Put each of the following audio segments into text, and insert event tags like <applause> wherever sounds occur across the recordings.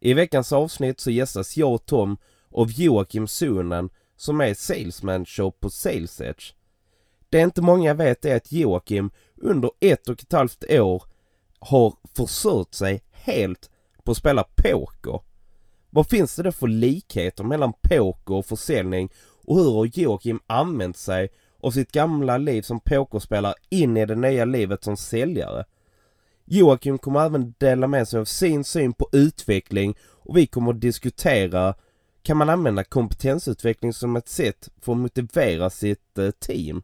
I veckans avsnitt så gästas jag och Tom av Joakim Sunen som är Sales Manager på salesedge. Det inte många vet är att Joakim under ett och ett halvt år har försörjt sig helt på att spela poker. Vad finns det då för likheter mellan poker och försäljning och hur har Joakim använt sig av sitt gamla liv som pokerspelare in i det nya livet som säljare? Joakim kommer även dela med sig av sin syn på utveckling och vi kommer att diskutera kan man använda kompetensutveckling som ett sätt för att motivera sitt eh, team?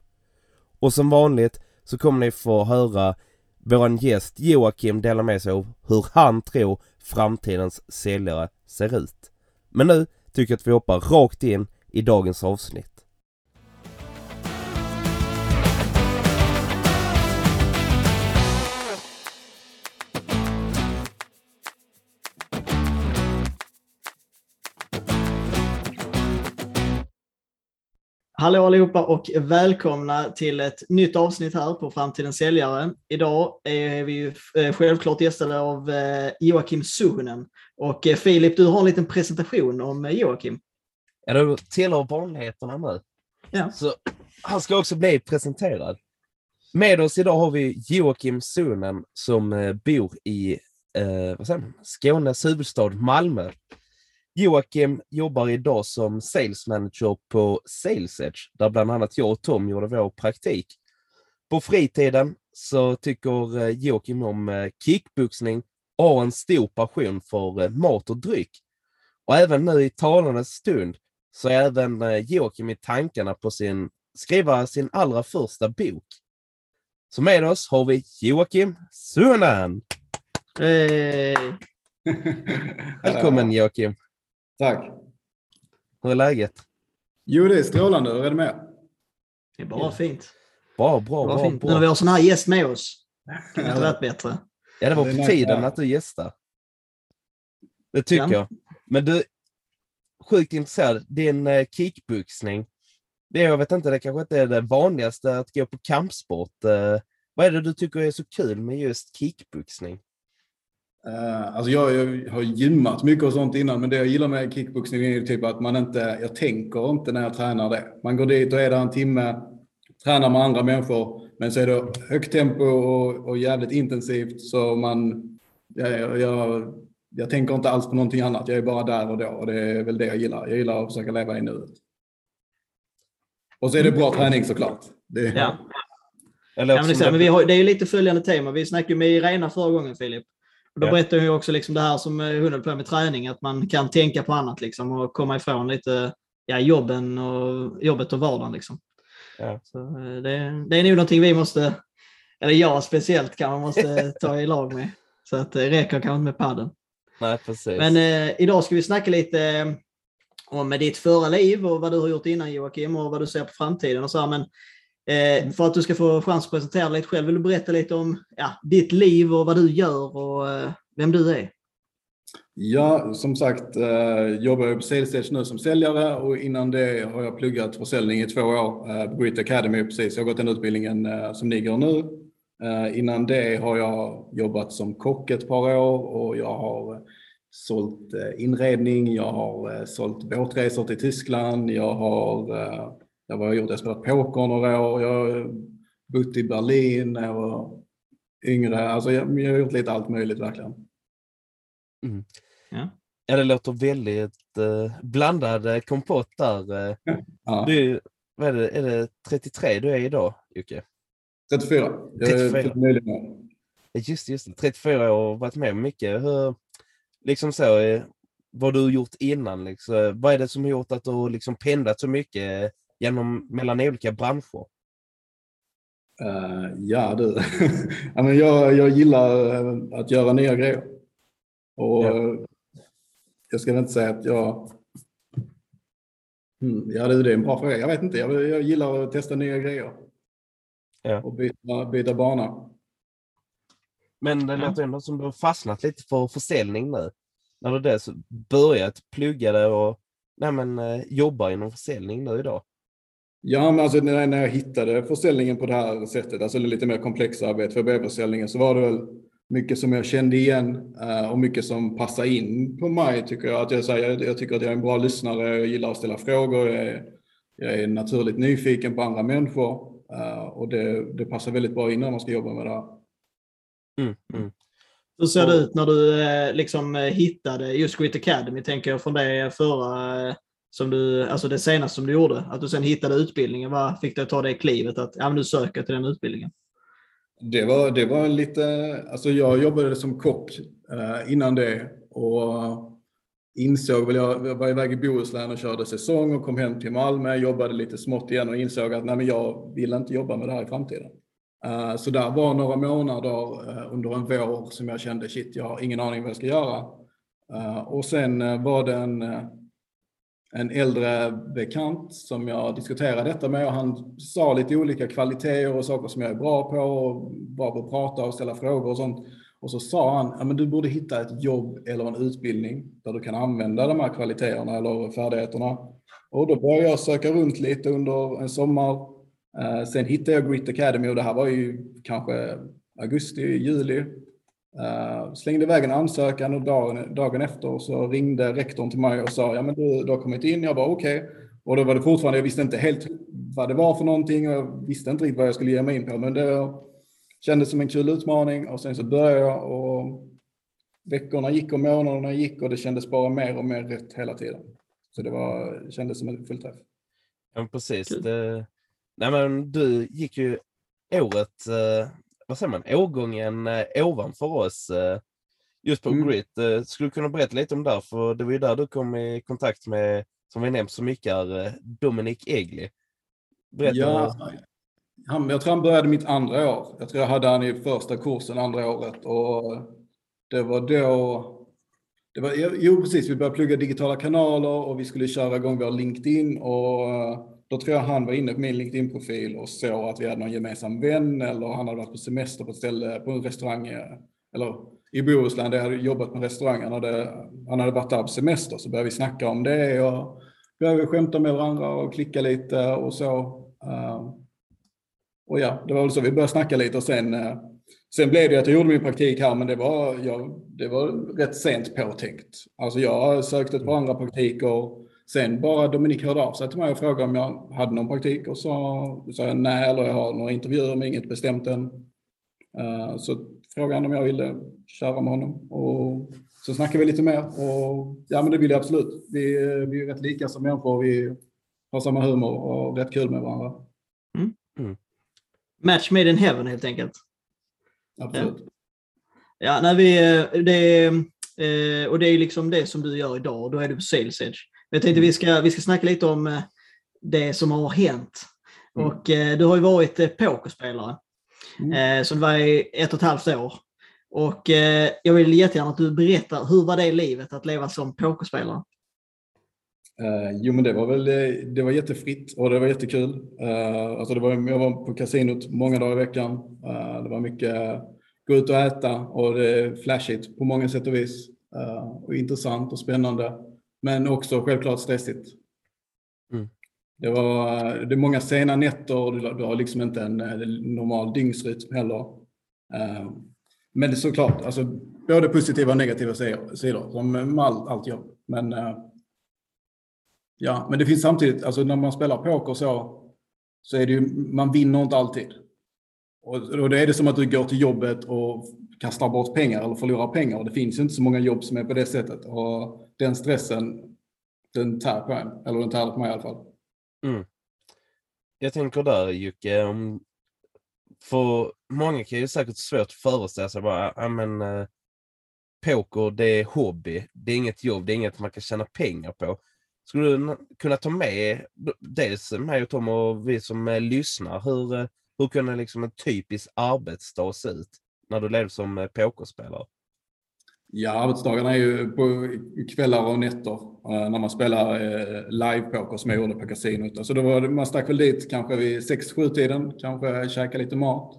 Och som vanligt så kommer ni få höra våran gäst Joakim dela med sig av hur han tror framtidens säljare ser ut. Men nu tycker jag att vi hoppar rakt in i dagens avsnitt. Hallå allihopa och välkomna till ett nytt avsnitt här på Framtidens säljare. Idag är vi ju eh, självklart gästade av eh, Joakim Suhonen. Och eh, Filip, du har en liten presentation om Joakim. Ja, det tillhör vanligheterna nu. Ja. Så han ska också bli presenterad. Med oss idag har vi Joakim Sunen som bor i eh, vad säger man? Skånes huvudstad Malmö. Joakim jobbar idag som sales manager på Sales Edge, där bland annat jag och Tom gjorde vår praktik. På fritiden så tycker eh, Joakim om eh, kickboxning och har en stor passion för eh, mat och dryck. Och även nu i talandes stund så är även Joakim i tankarna på sin skriva sin allra första bok. Så med oss har vi Joakim Sunen. Eh, <laughs> Välkommen Joakim. Tack. Hur är läget? Jo, det är strålande. Hur är det med? det är bara fint. Bra, bra, Bara bra. fint. Nu när vi bra. har sån här gäst med oss. Kan det inte varit bättre. Ja, det var på tiden att du gästar. Det tycker Ja. jag. Men du, sjukt intresserad. Din eh, kickboxning. Det, jag vet inte, det kanske inte är det vanligaste att gå på kampsport. Eh, vad är det du tycker är så kul med just kickboxning? Uh, alltså jag, jag har gymmat mycket och sånt innan, men det jag gillar med kickboxning är typ att man inte, jag tänker inte när jag tränar det. Man går dit och är där en timme, tränar med andra människor, men så är det högt tempo och, och jävligt intensivt så man, jag, jag, jag, tänker inte alls på någonting annat. Jag är bara där och då och det är väl det jag gillar. Jag gillar att försöka leva i nuet. Och så är det bra träning såklart. Det, Ja. Eller Ja, men det, är så, men vi har, det är ju lite följande tema. Vi snackade ju med Irena förra gången Filip. Och då Ja. berättade hon ju också liksom det här som eh, hon höll på med träning, att man kan tänka på annat liksom, och komma ifrån lite ja, jobben och, jobbet och vardagen. Liksom. Ja. Så, eh, det, det är nog någonting vi måste, eller jag speciellt kanske måste <laughs> ta i lag med. Så att det räcker kanske inte med padden. Nej, precis. Men eh, idag ska vi snacka lite eh, om ditt förra liv och vad du har gjort innan Joakim och vad du ser på framtiden och så här. Men eh, för att du ska få chans att presentera dig lite själv, vill du berätta lite om ja, ditt liv och vad du gör och eh, vem du är? Ja, som sagt eh, jobbar jag på Edge nu som säljare och innan det har jag pluggat försäljning i två år eh, på Grit Academy precis. Jag har gått den utbildningen eh, som ni går nu. Eh, innan det har jag jobbat som kock ett par år och jag har eh, sålt eh, inredning, jag har sålt båtresor till Tyskland, jag har, eh, jag har gjort, jag spelat poker några år, jag har bott i Berlin när jag var yngre. Alltså jag, jag har gjort lite allt möjligt verkligen. Ja, det låter väldigt eh, blandad eh, kompott där. Eh. <laughs> Ja. Du, vad är, det, är det 33 du är idag, Jocke? 34. Jag är 34. fullt möjlig med. Ja, Just, just det. 34 år och varit med om mycket. Hur, liksom så, eh, vad du gjort innan. Liksom, vad är det som har gjort att du har liksom pendlat så mycket genom, mellan olika branscher? Eh, ja du. <laughs> ja, men jag, jag gillar eh, att göra nya grejer. Och Ja. eh, jag ska inte säga att jag... Mm, ja, det är en bra fråga. Jag vet inte. Jag, jag gillar att testa nya grejer. Ja. Och byta, byta bana. Men det låter ändå som du har fastnat lite för försäljning nu. När du dels börjat plugga det och nej men, jobbar inom försäljning nu idag. Ja, men alltså när, när jag hittade försäljningen på det här sättet, alltså det lite mer komplexa arbetet för brevförsäljningen, så var det väl mycket som jag kände igen eh, och mycket som passar in på mig tycker jag. Att jag, säger, jag, jag tycker att jag är en bra lyssnare, jag gillar att ställa frågor, jag är, jag är naturligt nyfiken på andra människor eh, och det, det passar väldigt bra in när man ska jobba med det här. Mm, mm. Hur ser det ut när du eh, liksom hittade just Grit Academy, tänker jag från det förra, som du, alltså det senaste som du gjorde, att du sen hittade utbildningen. Vad fick dig att ta det klivet att ja, men du söker till den utbildningen? Det var, det var lite, alltså jag jobbade som kock eh, innan det och insåg väl, jag, jag var iväg i Bohuslän och körde säsong och kom hem till Malmö, jobbade lite smått igen och insåg att nej, men jag vill inte jobba med det här i framtiden. Eh, så där var några månader eh, under en vår som jag kände shit, jag har ingen aning vad jag ska göra. Eh, och sen eh, var det en, eh, en äldre bekant som jag diskuterade detta med och han sa lite olika kvaliteter och saker som jag är bra på och bra på att prata och ställa frågor och sånt. Och så sa han, ja, men du borde hitta ett jobb eller en utbildning där du kan använda de här kvaliteterna eller färdigheterna. Och då började jag söka runt lite under en sommar. Eh, sen hittade jag Grit Academy och det här var ju kanske augusti, juli. Uh, slängde iväg en ansökan och dagen, dagen efter så ringde rektorn till mig och sa ja men du, du har kommit in. Jag bara okej. Och då var det fortfarande, jag visste inte helt vad det var för någonting och jag visste inte riktigt vad jag skulle ge mig in på. Men det kändes som en kul utmaning och sen så började jag och veckorna gick och månaderna gick och det kändes bara mer och mer rätt hela tiden. Så det var, kändes som en fullträff. Ja, precis. Det, nej, men du gick ju året, eh, vad säger man, årgången eh, ovanför oss eh, just på Mm. Grit. Eh, skulle du kunna berätta lite om det? För det var ju där du kom i kontakt med, som vi nämnt så mycket, är, eh, Dominic Egli. Berätta. Ja, han, jag tror han började mitt andra år. Jag tror jag hade han i första kursen andra året och det var då det var, jo, precis. Vi började plugga digitala kanaler och vi skulle köra igång vår LinkedIn och eh, då tror jag han var inne på min LinkedIn-profil och såg att vi hade någon gemensam vän eller han hade varit på semester på ett ställe på en restaurang eller i Bohuslän där jag hade jobbat med restaurangen och det, han hade varit där på semester så började vi snacka om det och började skämta med varandra och klicka lite och så. Eh, och ja, det var väl så vi började snacka lite och sen, eh, sen blev det att jag gjorde min praktik här men det var, ja, det var rätt sent påtänkt. Alltså jag sökte ett par andra praktiker. Sen bara Dominik hörde av sig till mig och frågade om jag hade någon praktik och så sa jag nej eller jag har några intervjuer men inget bestämt än. Eh, Så frågade han om jag ville köra med honom och så snackade vi lite mer och ja men det vill jag absolut. Vi, vi är rätt lika som människor. Vi har samma humor och rätt kul med varandra. Match made in heaven helt enkelt. Absolut. Ja, när vi, eh, det, eh, och det är liksom det som du gör idag då är du på Sales Edge. Jag tänkte vi ska, vi ska snacka lite om eh, det som har hänt. Mm. Och eh, du har ju varit eh, pokerspelare. Mm. Så det var i ett och ett halvt år. Och jag vill jättegärna att du berättar, hur var det livet att leva som pokerspelare? Eh, jo, men det var väl det var jättefritt och det var jättekul. Uh, alltså det var, jag var på kasinot många dagar i veckan. Eh, det var mycket gå ut och äta och det är flashigt på många sätt och vis. Eh, och intressant och spännande. Men också självklart stressigt. Mm. Det, var, det är många sena nätter och du, du har liksom inte en, eh, normal dygnsrytm heller. Eh, men det är såklart, alltså, både positiva och negativa sidor, som med all, allt jobb. Men eh, Ja, men det finns samtidigt, alltså när man spelar poker så, så är det ju, man vinner inte alltid. Och, och då är det som att du går till jobbet och kastar bort pengar eller förlorar pengar. Och det finns inte så många jobb som är på det sättet. Och den stressen, den tär på en. Eller den tär på mig i alla fall. Mm. Jag tänker där Jocke, om, för många kan ju säkert svårt att föreställa sig bara, ja men eh, poker det är hobby, det är inget jobb, det är inget man kan tjäna pengar på. Skulle du kunna ta med dels mig och Tom och vi som eh, lyssnar, hur, eh, hur kunde liksom en typisk arbetsdag se ut när du levde som eh, pokerspelare? Ja, arbetsdagarna är ju på kvällar och nätter eh, när man spelar eh, live-poker som jag gjorde på kasinot. Alltså då var det, man stack väl dit kanske vid 6-7 tiden, kanske käka lite mat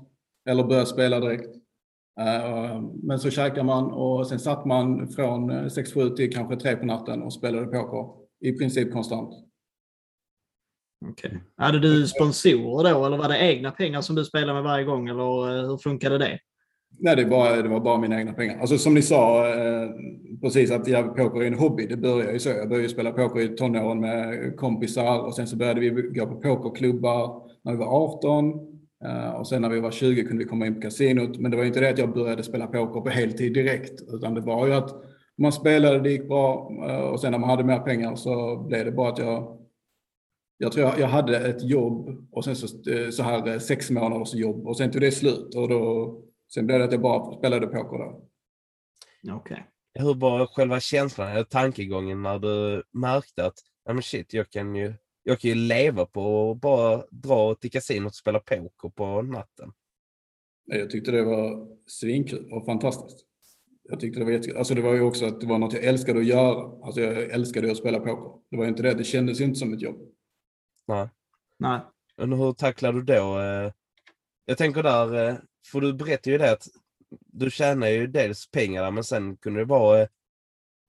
eller börja spela direkt. Men så käkar man och sen satt man från 6-7 till kanske 3 på natten och spelade poker i princip konstant. Okej. Okay. Hade du sponsorer då eller var det egna pengar som du spelade med varje gång eller hur funkade det? Nej, det, bara, det var bara mina egna pengar. Alltså som ni sa eh, precis att jag, poker är en hobby. Det började ju så. Jag började spela poker i tonåren med kompisar och sen så började vi gå på pokerklubbar när vi var 18. Eh, och sen när vi var 20 kunde vi komma in på kasinot. Men det var inte det att jag började spela poker på heltid direkt. Utan det var ju att man spelade, det gick bra eh, och sen när man hade mer pengar så blev det bara att jag jag tror jag, jag hade ett jobb och sen så, eh, så här eh, sex månaders jobb och sen tog det slut och då Sen blev det att jag bara spelade poker då. Okej. Okay. Hur var själva känslan eller tankegången när du märkte att men shit, jag kan ju jag kan ju leva på att bara dra till kasinot och spela poker på natten. Jag tyckte det var svinkul och fantastiskt. Jag tyckte det var jättekul. Alltså det var ju också att det var något jag älskade att göra. Alltså jag älskade att spela poker. Det var inte det, det kändes ju inte som ett jobb. Nej. Nej. Men hur tacklar du då? Eh, jag tänker där, eh, för du berättade ju det att du tjänar ju dels pengar men sen kunde det vara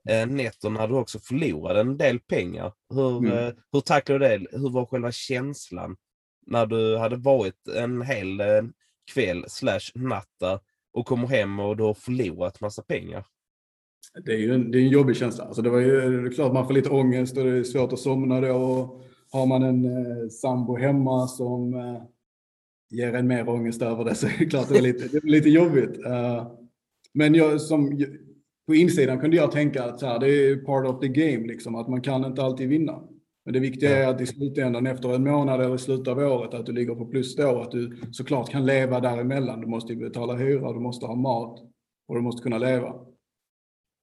eh, netto när du också förlorade en del pengar. Hur, mm. eh, hur tacklade du det? Hur var själva känslan när du hade varit en hel eh, kväll slash natta och kommer hem och du har förlorat massa pengar? Det är ju en, det är en jobbig känsla. Alltså det, var ju, det är klart man får lite ångest och det är svårt att somna då. Och har man en eh, sambo hemma som eh, ger en mer ångest över det så är det klart det är lite, det är lite jobbigt. Uh, men jag, som, på insidan kunde jag tänka att så här, det är part of the game, liksom, att man kan inte alltid vinna. Men det viktiga är att i slutändan efter en månad eller i slutet av året att du ligger på plus då, att du såklart kan leva däremellan. Du måste betala hyra, du måste ha mat och du måste kunna leva.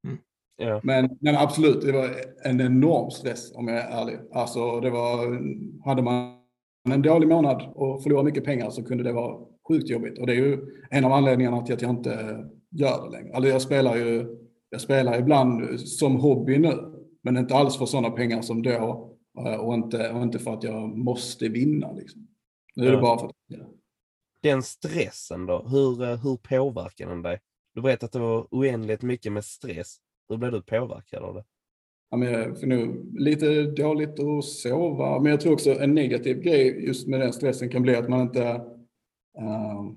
Mm. Ja. Men, men absolut, det var en enorm stress om jag är ärlig. Alltså det var, hade man en dålig månad och förlorar mycket pengar så kunde det vara sjukt jobbigt. Och det är ju en av anledningarna till att jag inte gör det längre. Alltså jag spelar ju jag spelar ibland som hobby nu, men inte alls för sådana pengar som då eh, och inte, och inte för att jag måste vinna. Liksom. Nu är det bara för att... Ja. Den stressen då, hur, eh, hur påverkar den dig? Du berättade att det var oändligt mycket med stress. Hur blev du påverkad av det? Ja, men jag får nog lite dåligt att sova. Men jag tror också en negativ grej just med den stressen kan bli att man inte uh,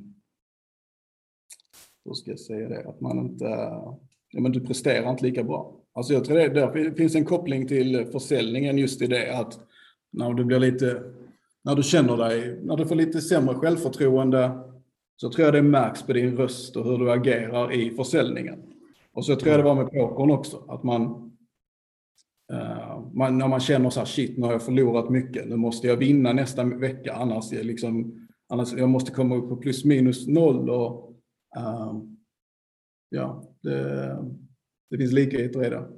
hur ska jag säga det, att man inte, ja men du presterar inte lika bra. Alltså jag tror det, där finns en koppling till försäljningen just i det att när du blir lite, när du känner dig, när du får lite sämre självförtroende så tror jag det märks på din röst och hur du agerar i försäljningen. Och så tror jag det var med pokern också, att man, Uh, man, när man känner så här, shit, nu har jag förlorat mycket, nu måste jag vinna nästa vecka, annars, är liksom, annars jag måste komma upp på plus minus noll. Och, uh, ja, det, det finns likheter i det.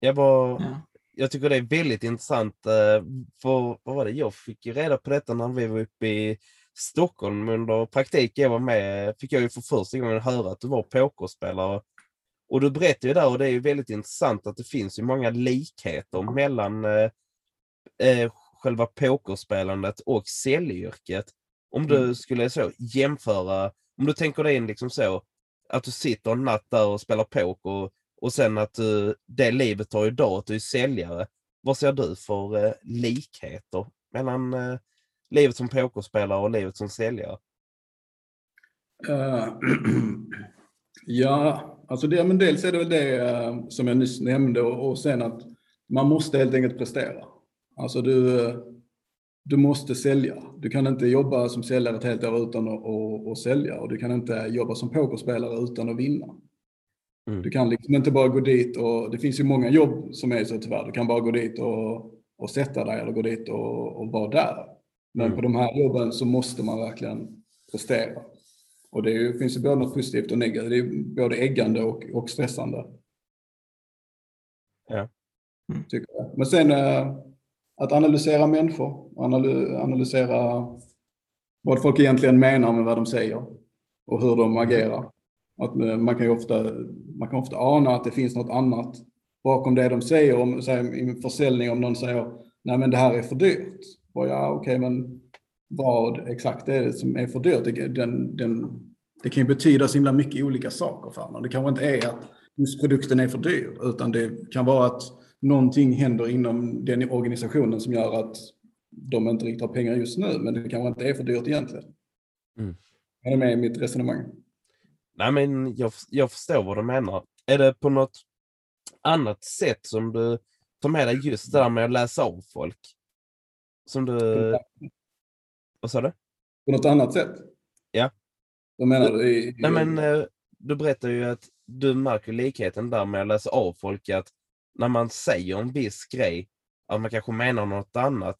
Jag, var, ja. jag tycker det är väldigt intressant, uh, för vad var det, jag fick ju reda på detta när vi var uppe i Stockholm under praktik jag var med, fick jag ju för första gången höra att du var pokerspelare och du berättar ju där, och det är ju väldigt intressant, att det finns ju många likheter mellan eh, eh, själva pokerspelandet och säljyrket. Om du mm. skulle så jämföra, om du tänker dig in liksom så, att du sitter en natt där och spelar poker och sen att du, det livet har idag, att du är säljare. Vad ser du för eh, likheter mellan eh, livet som pokerspelare och livet som säljare? Uh, <clears throat> ja, Alltså det, men dels är det väl det eh, som jag nyss nämnde och, och sen att man måste helt enkelt prestera. Alltså du, du måste sälja. Du kan inte jobba som säljare ett helt år utan att och, och sälja och du kan inte jobba som pokerspelare utan att vinna. Mm. Du kan liksom inte bara gå dit och det finns ju många jobb som är så tyvärr. Du kan bara gå dit och, och sätta dig eller gå dit och, och vara där. Men mm. på de här jobben så måste man verkligen prestera. Och det finns ju både något positivt och negativt. Det är både äggande och, och stressande. Ja. Mm. Tycker jag. Men sen äh, att analysera människor, analysera vad folk egentligen menar med vad de säger och hur de agerar. Att man kan ju ofta, man kan ofta ana att det finns något annat bakom det de säger. Om, säg, I försäljning om någon säger nej men det här är för dyrt. Och ja okej okay, men vad exakt är det som är för dyrt? Det, den, den, det kan ju betyda så himla mycket olika saker för honom. Det kanske inte är att just produkten är för dyr utan det kan vara att någonting händer inom den organisationen som gör att de inte riktigt har pengar just nu men det kanske inte är för dyrt egentligen. Mm. Är du med i mitt resonemang? Nej men jag, jag förstår vad du menar. Är det på något annat sätt som du tar med dig just det där med att läsa av folk? Som du... Vad sa du? På något annat sätt? Ja. Vad menar du? I, Nej men eh, du berättar ju att du märker likheten där med att läsa av folk att när man säger en viss grej, att man kanske menar något annat.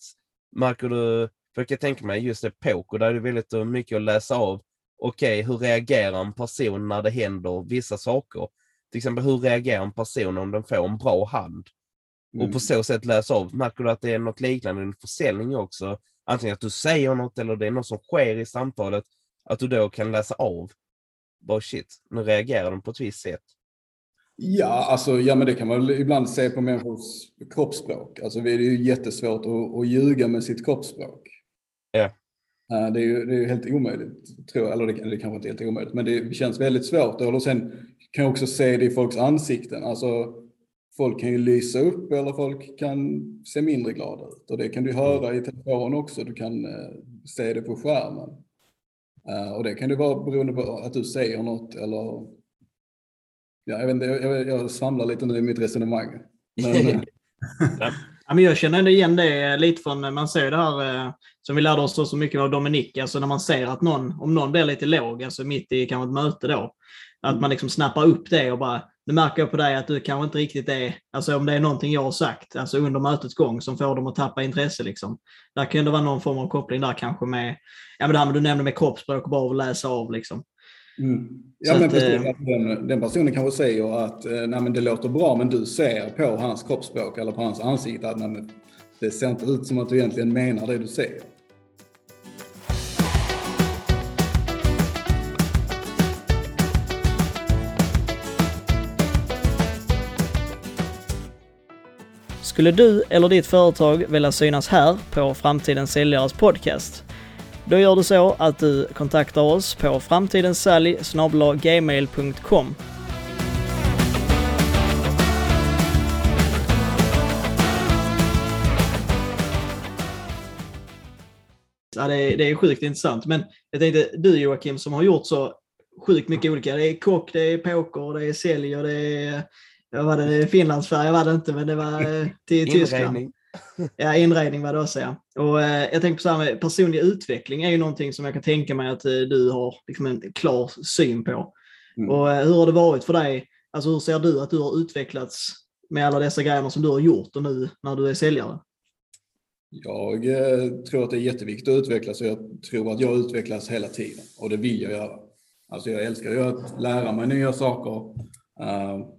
Märker du, för jag kan tänka mig just det poker, där är det väldigt mycket att läsa av. Okej, okay, hur reagerar en person när det händer vissa saker? Till exempel hur reagerar en person om den får en bra hand? Mm. Och på så sätt läsa av. Märker du att det är något liknande i försäljning också? Antingen att du säger något eller det är något som sker i samtalet. Att du då kan läsa av. Bara shit, nu reagerar de på ett visst sätt. Ja, alltså, ja, men det kan man ibland se på människors kroppsspråk. Alltså, det är ju jättesvårt att, att ljuga med sitt kroppsspråk. Ja. Det är ju det är helt omöjligt, tror jag. Eller det, det kanske inte är helt omöjligt, men det känns väldigt svårt. Eller sen kan jag också se det i folks ansikten. Alltså, folk kan ju lysa upp eller folk kan se mindre glada ut. Och det kan du höra i telefon också. Du kan eh, se det på skärmen. Uh, och det kan ju vara beroende på att du säger något eller... Ja, jag, vet inte, jag, jag svamlar lite nu i mitt resonemang. Men, <laughs> Ja, men jag känner igen det lite från, man ser det här eh, som vi lärde oss så mycket av Dominik, alltså när man ser att någon, om någon blir lite låg, alltså mitt i kanske ett möte då, att mm. man liksom snappar upp det och bara, nu märker jag på dig att du kanske inte riktigt är, alltså om det är någonting jag har sagt, alltså under mötets gång som får dem att tappa intresse liksom. Där kan det vara någon form av koppling där kanske med, ja men det här du nämnde med kroppsspråk och bara att läsa av liksom. Mm. Ja, men att, precis, eh, den, den, personen kanske säger att eh, nej, men det låter bra, men du ser på hans kroppsspråk eller på hans ansikte att nej, det ser inte ut som att du egentligen menar det du säger. Skulle du eller ditt företag vilja synas här på Framtidens Säljares podcast? Då gör du så att du kontaktar oss på framtidenssalg.gmail.com Ja, det, är, det är sjukt intressant. Men jag tänkte, du Joakim som har gjort så sjukt mycket olika. Det är kock, det är poker, det är sälj och det är jag var det Finlandsfärja var det inte, men det var eh, till <laughs> Tyskland. <laughs> Ja, inredning var det också ja. Och, eh, jag tänker på så här med personlig utveckling är ju någonting som jag kan tänka mig att eh, du har liksom en klar syn på. Mm. Och eh, hur har det varit för dig? Alltså hur ser du att du har utvecklats med alla dessa grejer som du har gjort och nu när du är säljare? Jag eh, tror att det är jätteviktigt att utvecklas och jag tror att jag utvecklas hela tiden och det vill jag göra. Alltså jag älskar ju att lära mig nya saker. Uh,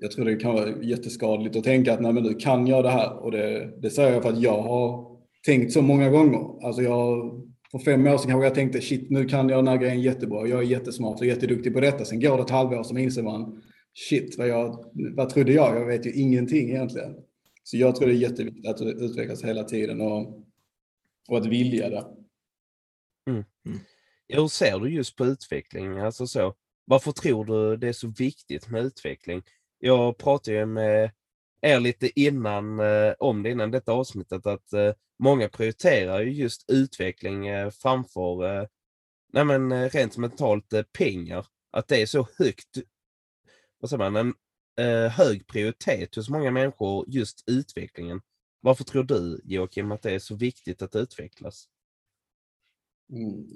jag tror det kan vara jätteskadligt att tänka att nej men nu kan jag det här och det, det säger jag för att jag har tänkt så många gånger. Alltså jag, för fem år sedan kanske jag tänkte shit nu kan jag den här grejen jättebra, jag är jättesmart och jätteduktig på detta. Sen går det ett halvår som inser man shit vad, jag, vad trodde jag? Jag vet ju ingenting egentligen. Så jag tror det är jätteviktigt att utvecklas hela tiden och, och att vilja det. Mm. Mm. Hur ser du just på utveckling? Alltså så, varför tror du det är så viktigt med utveckling? Jag pratade ju med er lite innan eh, om det innan detta avsnittet att eh, många prioriterar ju just utveckling eh, framför eh, nej men, eh, rent mentalt eh, pengar. Att det är så högt, vad säger man, en eh, hög prioritet hos många människor just utvecklingen. Varför tror du Joakim att det är så viktigt att utvecklas? Mm,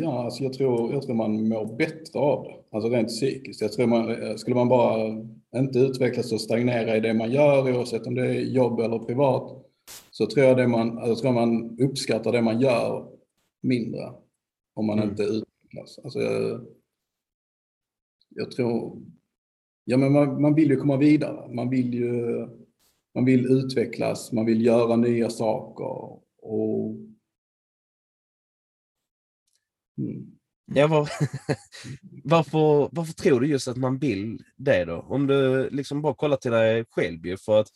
ja, alltså jag, tror, jag tror man mår bättre av det, alltså rent psykiskt. Jag tror man, skulle man bara inte utvecklas och stagnera i det man gör, oavsett om det är jobb eller privat, så tror jag, det man, jag tror man uppskattar det man gör mindre om man mm. inte utvecklas. Alltså jag, jag tror, ja men man, man, vill ju komma vidare, man vill ju man vill utvecklas, man vill göra nya saker och. Ja, var, <laughs> varför, varför tror du just att man vill det då? Om du liksom bara kollar till dig själv ju, för att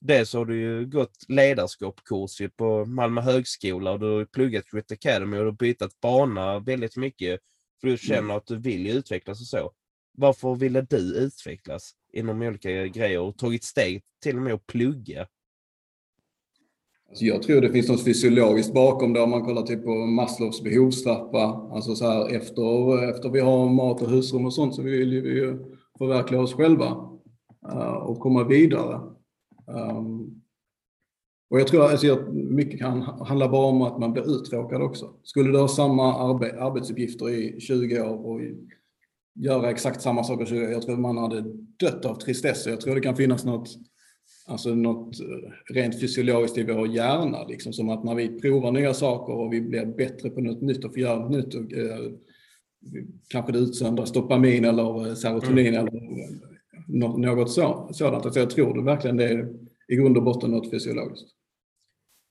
dels har du ju gått ledarskapskurs på Malmö högskola och du har pluggat Grit Academy och du har bytt bana väldigt mycket för du känner att du vill utvecklas och så. Varför ville du utvecklas inom olika grejer och tagit steg till och med att plugga? Alltså jag tror det finns något fysiologiskt bakom det om man kollar typ på Maslows behovstrappa. Alltså så här efter, efter vi har mat och husrum och sånt så vill vi ju förverkliga oss själva uh, och komma vidare. Um, och jag tror att alltså, mycket kan handla bara om att man blir uttråkad också. Skulle du ha samma arbe arbetsuppgifter i 20 år och göra exakt samma saker 20 år, jag tror man hade dött av tristess. Jag tror det kan finnas något, alltså något eh, rent fysiologiskt i vår hjärna, liksom som att när vi provar nya saker och vi blir bättre på något nytt och får göra något nytt, och, eh, kanske det utsöndras dopamin eller serotonin mm. eller något så, sådant. Alltså jag tror det verkligen det är i grund och botten något fysiologiskt.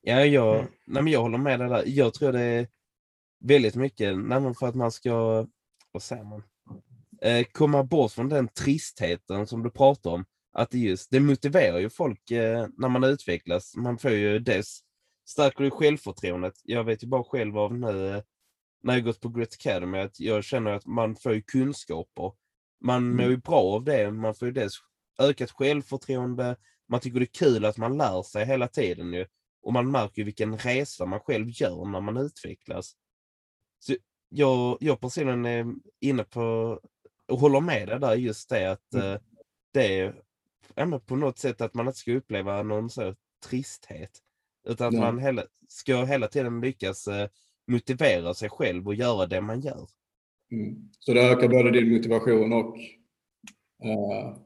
Ja, jag, mm. nej, men jag håller med dig där. Jag tror det är väldigt mycket nej, för att man ska, vad säger man, eh, komma bort från den tristheten som du pratar om. Att det just, det motiverar ju folk eh, när man utvecklas. Man får ju dels stärker ju självförtroendet. Jag vet ju bara själv av nu eh, när jag gått på Grit Academy att jag känner att man får ju kunskaper. Man mm. mår ju bra av det. Man får ju dels ökat självförtroende. Man tycker det är kul att man lär sig hela tiden ju. Och man märker ju vilken resa man själv gör när man utvecklas. Så jag, jag personligen är inne på och håller med dig där just det att mm. eh, det ja, på något sätt att man inte ska uppleva någon så tristhet. Utan att ja. man hela, ska hela tiden lyckas eh, motivera sig själv och göra det man gör. Mm. Så det ökar både din motivation och, uh,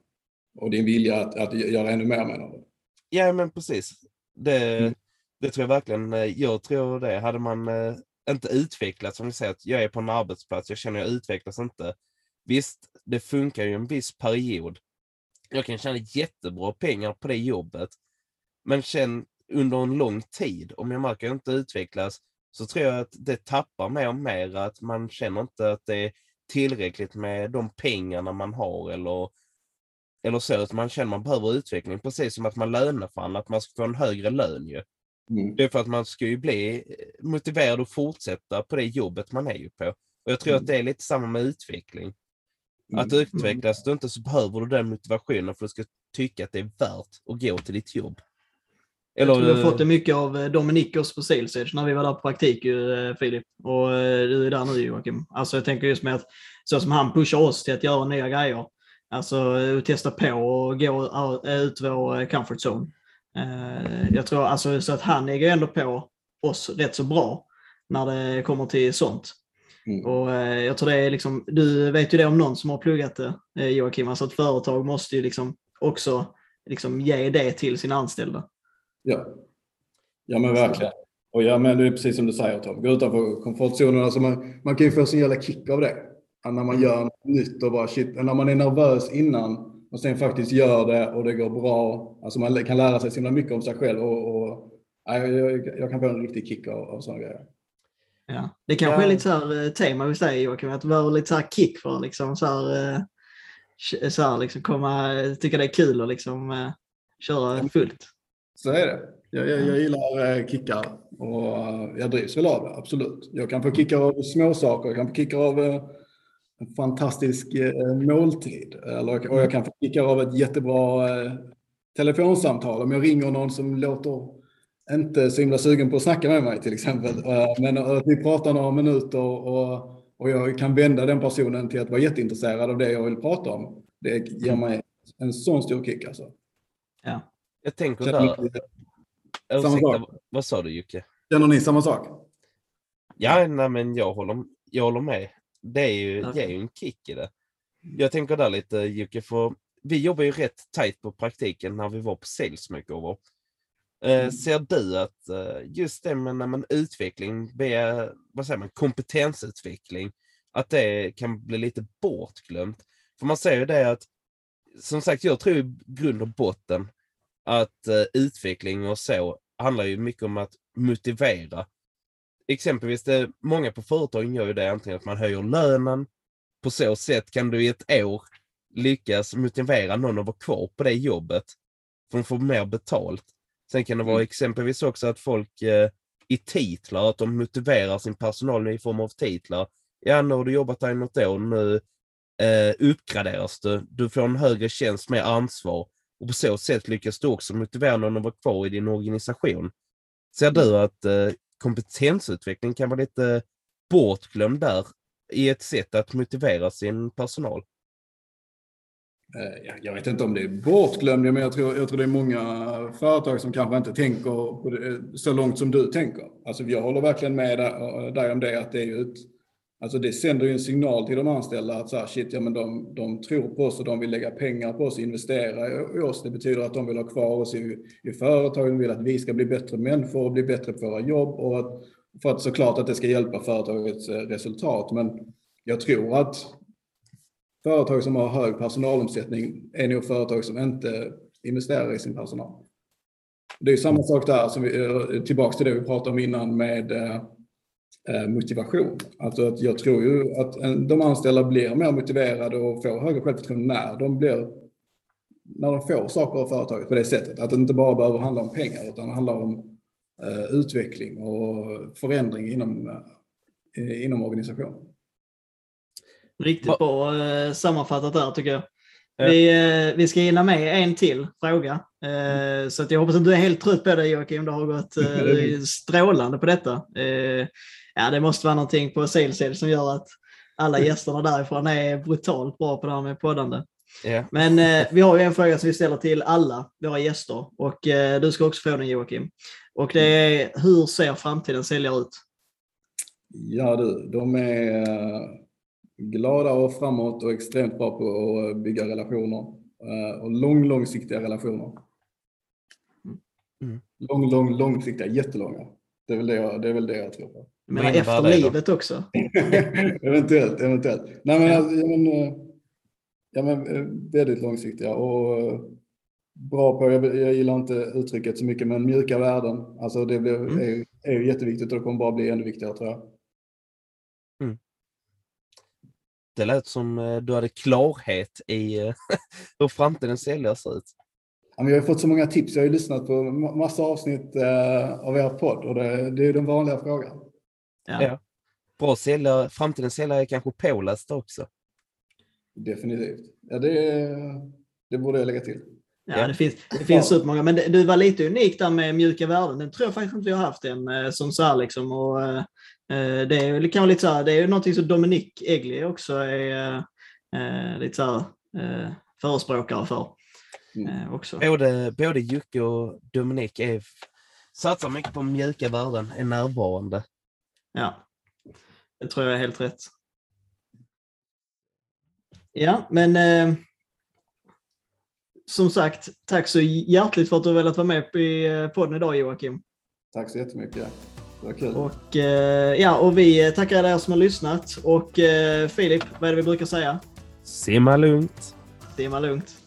och din vilja att, att göra ännu mer menar du? Ja men precis. Det, mm. det tror jag verkligen. Eh, jag tror det. Hade man uh, inte utvecklats, som vi säger att jag är på en arbetsplats, jag känner jag utvecklas inte. Visst, det funkar ju en viss period. Jag kan tjäna jättebra pengar på det jobbet. Men känn under en lång tid, om jag märker att jag inte utvecklas, så tror jag att det tappar mer och mer att man känner inte att det är tillräckligt med de pengarna man har eller, eller så. Att man känner att man behöver utveckling. Precis som att man löneförhandlar, att man ska få en högre lön ju. Mm. Det är för att man ska ju bli motiverad att fortsätta på det jobbet man är ju på. Och jag tror mm. att det är lite samma med utveckling. Att mm. utvecklas du inte så behöver du den motivationen för att du ska tycka att det är värt att gå till ditt jobb. Eller, jag tror har fått det mycket av eh, Dominikos på Sales Edge när vi var där på praktik, eh, Filip. Och eh, du är där nu Joakim. Alltså jag tänker just med att så som han pushar oss till att göra nya grejer. Alltså testa på och gå ut vår comfort zone. Jag tror alltså så att han lägger ändå på oss rätt så bra när det kommer till sånt. Mm. Och jag tror det är liksom, du vet ju det om någon som har pluggat det Joakim, alltså ett företag måste ju liksom också liksom ge det till sina anställda. Ja, ja men verkligen. Och ja, men det är precis som du säger Tom, gå utanför komfortzonen. Alltså man, man kan ju få sin jävla kick av det. När man mm. gör något nytt och bara shit, när man är nervös innan och sen faktiskt gör det och det går bra. Alltså man kan lära sig så himla mycket om sig själv och, och ja, jag, jag, kan få en riktig kick av, av sådana grejer. Ja. Det kanske ja. är lite så här eh, tema hos dig Joakim, att behöver lite så här kick för att liksom så här, eh, så här liksom komma, tycka det är kul och liksom eh, köra fullt. Så är det. Jag, jag, jag gillar eh, kickar och eh, jag drivs väl av det, absolut. Jag kan få kickar av småsaker, jag kan få kickar av eh, en fantastisk måltid. Eller, och jag kan få kickar av ett jättebra telefonsamtal. Om jag ringer någon som låter inte så himla sugen på att snacka med mig till exempel. Men att vi pratar några minuter och, och jag kan vända den personen till att vara jätteintresserad av det jag vill prata om. Det ger mig en sån stor kick alltså. Ja. Jag tänker där... Ursäkta, vad sa du Jocke? Känner ni samma sak? Ja, nej, men jag håller, jag håller med. Det är ju, okay. ju en kick i det. Jag tänker där lite Jocke, för vi jobbar ju rätt tajt på praktiken när vi var på Sales Makeover. Eh, mm. Ser du att eh, just det med när man utveckling via vad säger man, kompetensutveckling, att det kan bli lite bortglömt? För man säger ju det att, som sagt, jag tror i grund och botten att uh, utveckling och så handlar ju mycket om att motivera. exempelvis, det, många på företagen gör ju det antingen att man höjer lönen. På så sätt kan du i ett år lyckas motivera någon att vara kvar på det jobbet. För de får mer betalt. Sen kan det vara Mm. exempelvis också att folk eh, i titlar, att de motiverar sin personal i form av titlar. Ja, nu har du jobbat här i något år, nu eh, uppgraderas du. Du får en högre tjänst med ansvar. Och på så sätt lyckas du också motivera någon att vara kvar i din organisation. Ser du att eh, kompetensutveckling kan vara lite bortglömd där i ett sätt att motivera sin personal? Eh, jag vet inte om det är bortglömd, men jag tror, jag tror det är många företag som kanske inte tänker på det, eh, så långt som du tänker. Alltså jag håller verkligen med eh, dig om det, att det är ju ett, alltså det sänder ju en signal till de anställda att så här, shit, ja, men de, de tror på oss och de vill lägga pengar på oss, investera i, oss. Det betyder att de vill ha kvar oss i, i företagen, vill att vi ska bli bättre människor och bli bättre på våra jobb och att, för att såklart att det ska hjälpa företagets resultat. Men jag tror att företag som har hög personalomsättning är nog företag som inte investerar i sin personal. Det är samma sak där, som vi, eh, tillbaka till det vi pratade om innan med eh, eh, motivation. Alltså att jag tror ju att de anställda blir mer motiverade och får högre självförtroende när de blir när de får saker av företaget på det sättet. Att det inte bara behöver handla om pengar utan det handlar om utveckling och förändring inom, inom organisationen. Riktigt Va- bra eh, sammanfattat där tycker jag. Ja. Vi, eh, vi ska hinna med en till fråga. Eh, så att jag hoppas att du är helt trött på det Joakim. Det har gått <laughs> eh, strålande på detta. Eh, ja, det måste vara någonting på Saleshead som gör att alla <laughs> gästerna därifrån är brutalt bra på det här med poddande. Ja. Men eh, <laughs> vi har ju en fråga som vi ställer till alla våra gäster och eh, du ska också få den Joakim. Och det är hur ser framtidens säljare ut? Ja du, de är glada och framåt och extremt bra på att bygga relationer. Eh, Och lång, långsiktiga relationer. Mm. Lång, lång, långsiktiga, jättelånga. Det är väl det jag, det är väl det jag tror på. Innebär efter då? livet också. <laughs> eventuellt, eventuellt. Nej men, alltså, ja, men, eh, ja, men eh, väldigt långsiktiga och eh, bra på, jag, jag gillar inte uttrycket så mycket, men mjuka värden. Alltså det blir, Mm. är, är jätteviktigt och det kommer bara bli ännu viktigare tror jag. Det lät som eh, du hade klarhet i eh, <laughs> hur framtidens säljare ser ut. Jag har fått så många tips. Jag har ju lyssnat på ma- massa avsnitt eh, av er podd och det, det är den vanliga frågan. Ja. Ja. Bra säljare, framtidens säljare är kanske pålästa också. Definitivt. Ja, det, det borde jag lägga till. Ja, Ja. det finns, det finns supermånga. Men det, du var lite unik där med mjuka värden. Den tror jag faktiskt inte vi har haft än som så här liksom. Och, det, är, det kan vara lite så här, det är ju någonting som Dominic Egli också är eh, lite så här, eh, förespråkare för. Mm. Eh, också. Både, både Jocke och Dominik är, satsar mycket på mjuka värden, är närvarande. Ja, det tror jag är helt rätt. Ja, men eh, som sagt, tack så hjärtligt för att du har velat vara med i eh, podden idag Joakim. Tack så jättemycket. Och, eh, ja, och vi tackar er som har lyssnat. Och eh, Filip, vad är det vi brukar säga? Simma lugnt. Simma lugnt.